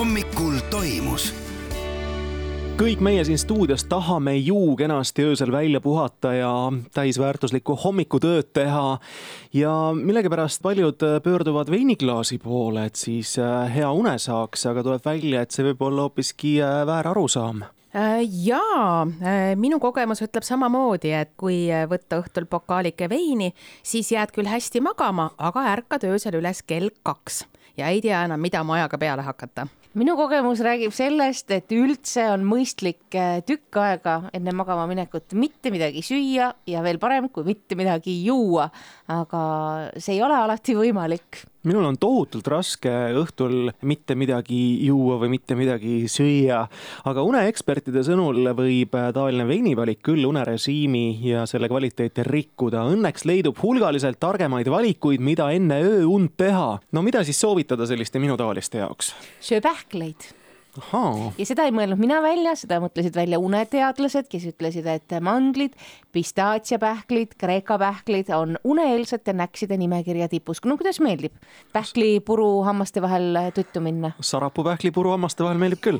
hommikul toimus. Kõik meie siin stuudios tahame ju kenasti öösel välja puhata ja täisväärtuslikku hommikutööd teha. ja millegipärast paljud pöörduvad veiniklaasi poole, et siis äh, hea une saaks, aga tuleb välja, et see võib olla hoopiski äh, väär arusaam. Äh, jaa, minu kogemus ütleb samamoodi, et kui võtta õhtul pokaalike veini, siis jääd küll hästi magama, aga ärkad öösel üles kell kaks ja ei tea enam, mida mu ajaga peale hakata minu kogemus räägib sellest, et üldse on mõistlik äh, tükk aega enne magama minekut mitte midagi süüa ja veel parem, kui mitte midagi juua. aga see ei ole alati võimalik minul on tohutult raske õhtul mitte midagi juua või mitte midagi süüa, aga uneekspertide sõnul võib tavaline veinivalik küll unerežiimi ja selle kvaliteeti rikkuda. Õnneks leidub hulgaliselt targemaid valikuid, mida enne ööund teha. no mida siis soovitada selliste minutaoliste jaoks? söö pähkleid. Ja seda ei mõelnud mina välja, seda mõtlesid välja uneteadlased, kes ütlesid, et mandlid, pistaatsiapähklid, kreeka pähklid on uneeelsete näkside nimekirja tipus. no kuidas meeldib pähklipuru hammaste vahel tuttu minna? sarapuu pähklipuru hammaste vahel meeldib küll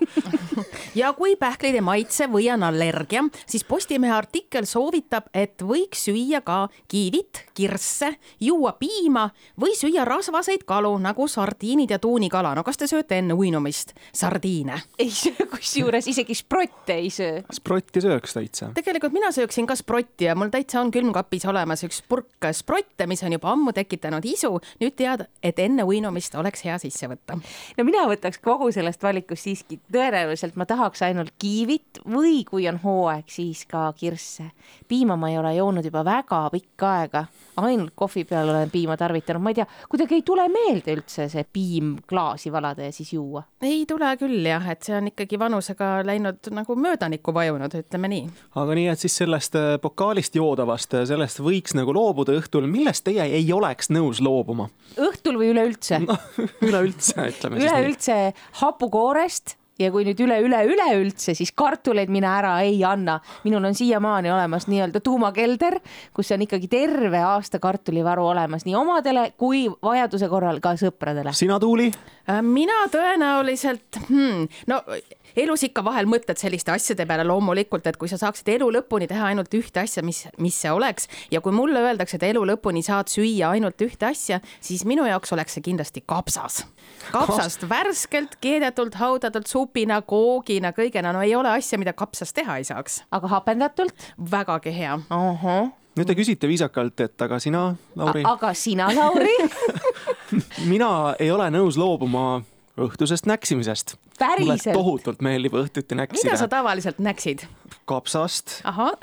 ja kui pähklid ei maitse või on allergia, siis Postimehe artikkel soovitab, et võiks süüa ka kiivit, kirsse, juua piima või süüa rasvaseid kalu nagu sardiinid ja tuunikala. no kas te sööte enne uinumist sardiine? Ei söö, kusjuures isegi sprotte ei söö. sprotti sööks täitsa. tegelikult mina sööksin ka sprotti ja mul täitsa on külmkapis olemas üks purk sprotte, mis on juba ammu tekitanud isu. nüüd tead, et enne uinumist oleks hea sisse võtta. no mina võtaks kogu sellest valikust siiski tõenäoliselt ma tahaks ainult kiivit või kui on hooaeg, siis ka kirsse. piima ma ei ole joonud juba väga pikka aega, ainult kohvi peal olen piima tarvitanud, ma ei tea, kuidagi ei tule meelde üldse see piim klaasi valada ja siis juua. ei tule küll jah, et see on ikkagi vanusega läinud nagu möödanikku vajunud, ütleme nii. aga nii, et siis sellest äh, pokaalist joodavast, äh, sellest võiks nagu loobuda õhtul, millest teie ei oleks nõus loobuma? õhtul või üleüldse no üleüldse, ütleme siis üleüldse hapukoorest ja kui nüüd üle-üle-üleüldse, siis kartuleid mina ära ei anna. minul on siiamaani olemas nii-öelda tuumakelder, kus on ikkagi terve aasta kartulivaru olemas nii omadele kui vajaduse korral ka sõpradele. sina, Tuuli? Äh, mina tõenäoliselt hmm,, no elus ikka vahel mõtled selliste asjade peale loomulikult, et kui sa saaksid elu lõpuni teha ainult ühte asja, mis, mis see oleks ja kui mulle öeldakse, et elu lõpuni saad süüa ainult ühte asja, siis minu jaoks oleks see kindlasti kapsas. kapsast värskelt, keedetult, haudatult, supina, koogina, kõigena, no ei ole asja, mida kapsast teha ei saaks. aga hapendatult? vägagi hea. nüüd te küsite viisakalt, et aga sina, Lauri? aga sina, Lauri mina ei ole nõus loobuma õhtusest näksimisest. mulle tohutult meeldib õhtuti näksida. mida sa tavaliselt näksid? kapsast. ahah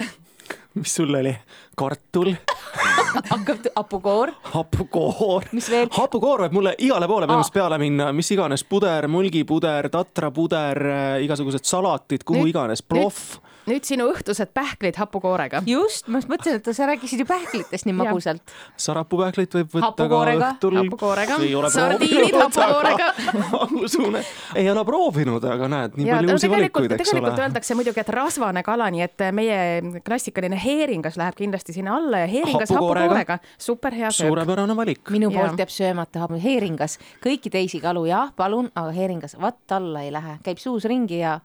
mis sul oli? kartul hakkab hapukoor. hapukoor. hapukoor võib mulle igale poole põhimõtteliselt peale minna, mis iganes puder, mulgipuder, tatrapuder, igasugused salatid, kuhu Nüüd- iganes, plohv. Nüüd sinu õhtused pähklid hapukoorega. just, ma just mõtlesin, et sa rääkisid ju pähklitest nii magusalt. sarapupähklit võib võtta Hapukoorega. ka õhtul. Hapukoorega. Sardiinid proovinud, hapukoorega. aga ma usun, et ei ole proovinud, aga näed, nii ja palju uusi tegelikult, valikuid, eks tegelikult ole. öeldakse muidugi, et rasvane kala, nii et meie klassikaline heeringas läheb kindlasti sinna alla ja heeringas Hapukoorega. hapukoorega, super hea söök. suurepärane valik. minu poolt jääb söömata hapu- heeringas, kõiki teisi kalu jah, palun, aga heeringas vatt alla ei lähe, käib suus ringi ja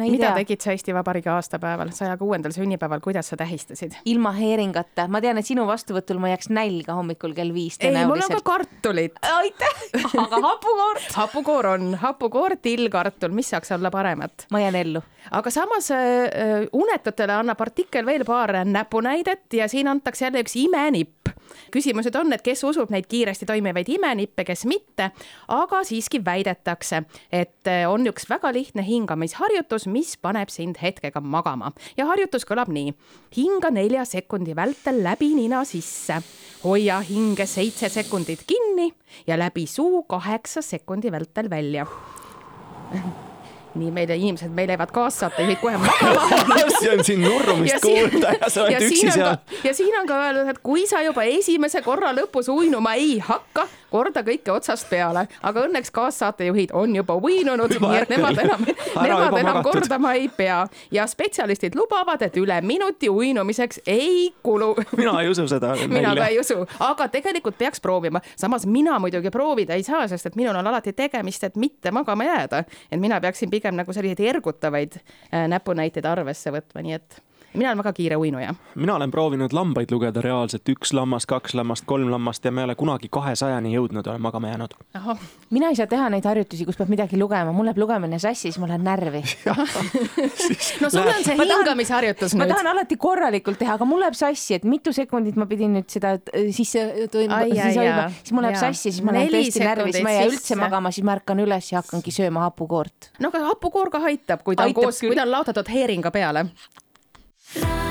mida tea, tegid sa Eesti Vabariigi aastapäeval, saja kuuendal sünnipäeval, kuidas sa tähistasid? ilma heeringata, ma tean, et sinu vastuvõtul ma jääks nälga hommikul kell viis ei, mul on ka kartulit. aitäh, aga hapukoor, hapukoor on, hapukoor, tillkartul, mis saaks olla paremat? ma jään ellu. aga samas äh, unetutele annab artikkel veel paar näpunäidet ja siin antakse jälle üks imenipp. küsimused on, et kes usub neid kiiresti toimivaid imenippe, kes mitte, aga siiski väidetakse, et äh, on üks väga lihtne hingamisharjutus, mis paneb sind hetkega magama. Ja harjutus kõlab nii. hinga nelja sekundi vältel läbi nina sisse, hoia hinge seitse sekundit kinni ja läbi suu kaheksa sekundi vältel välja nii meil inimesed, meil lähevad kaassaatejuhid kohe magama. See on siin nurrumist kuulda ja sa oled üksi seal. ja siin on ka öeldud, et kui sa juba esimese korra lõpus uinuma ei hakka, korda kõike otsast peale, aga õnneks kaassaatejuhid on juba uinunud, nii et nemad enam, nemad enam kordama ei pea. Ja spetsialistid lubavad, et üle minuti uinumiseks ei kulu. mina ei usu seda. mina ka ei usu, aga tegelikult peaks proovima, samas mina muidugi proovida ei saa, sest et minul on alati tegemist, et mitte magama jääda, et mina peaksin pigem nagu selliseid ergutavaid äh, näpunäiteid arvesse võtma, nii et mina olen väga kiire uinuja. mina olen proovinud lambaid lugeda reaalselt, üks lammas, kaks lammast, kolm lammast ja ma ei ole kunagi kahesajani jõudnud, olen magama jäänud. mina ei saa teha neid harjutusi, kus peab midagi lugema, mul läheb lugemine sassi, siis ma lähen närvi no sul on see hingamisharjutus nüüd. ma tahan alati korralikult teha, aga mul läheb sassi, et mitu sekundit ma pidin nüüd seda äh, sisse tõmbama, siis hoidma, siis mul läheb sassi, siis ma lähen tõesti närvi, siis ma ei jää üldse magama, siis ma ärkan üles ja hakkangi sööma hapukoort. no aga hapukoor ka aitab, kui ta aitab on koos, kui ta on laotatud heeringa peale. Love.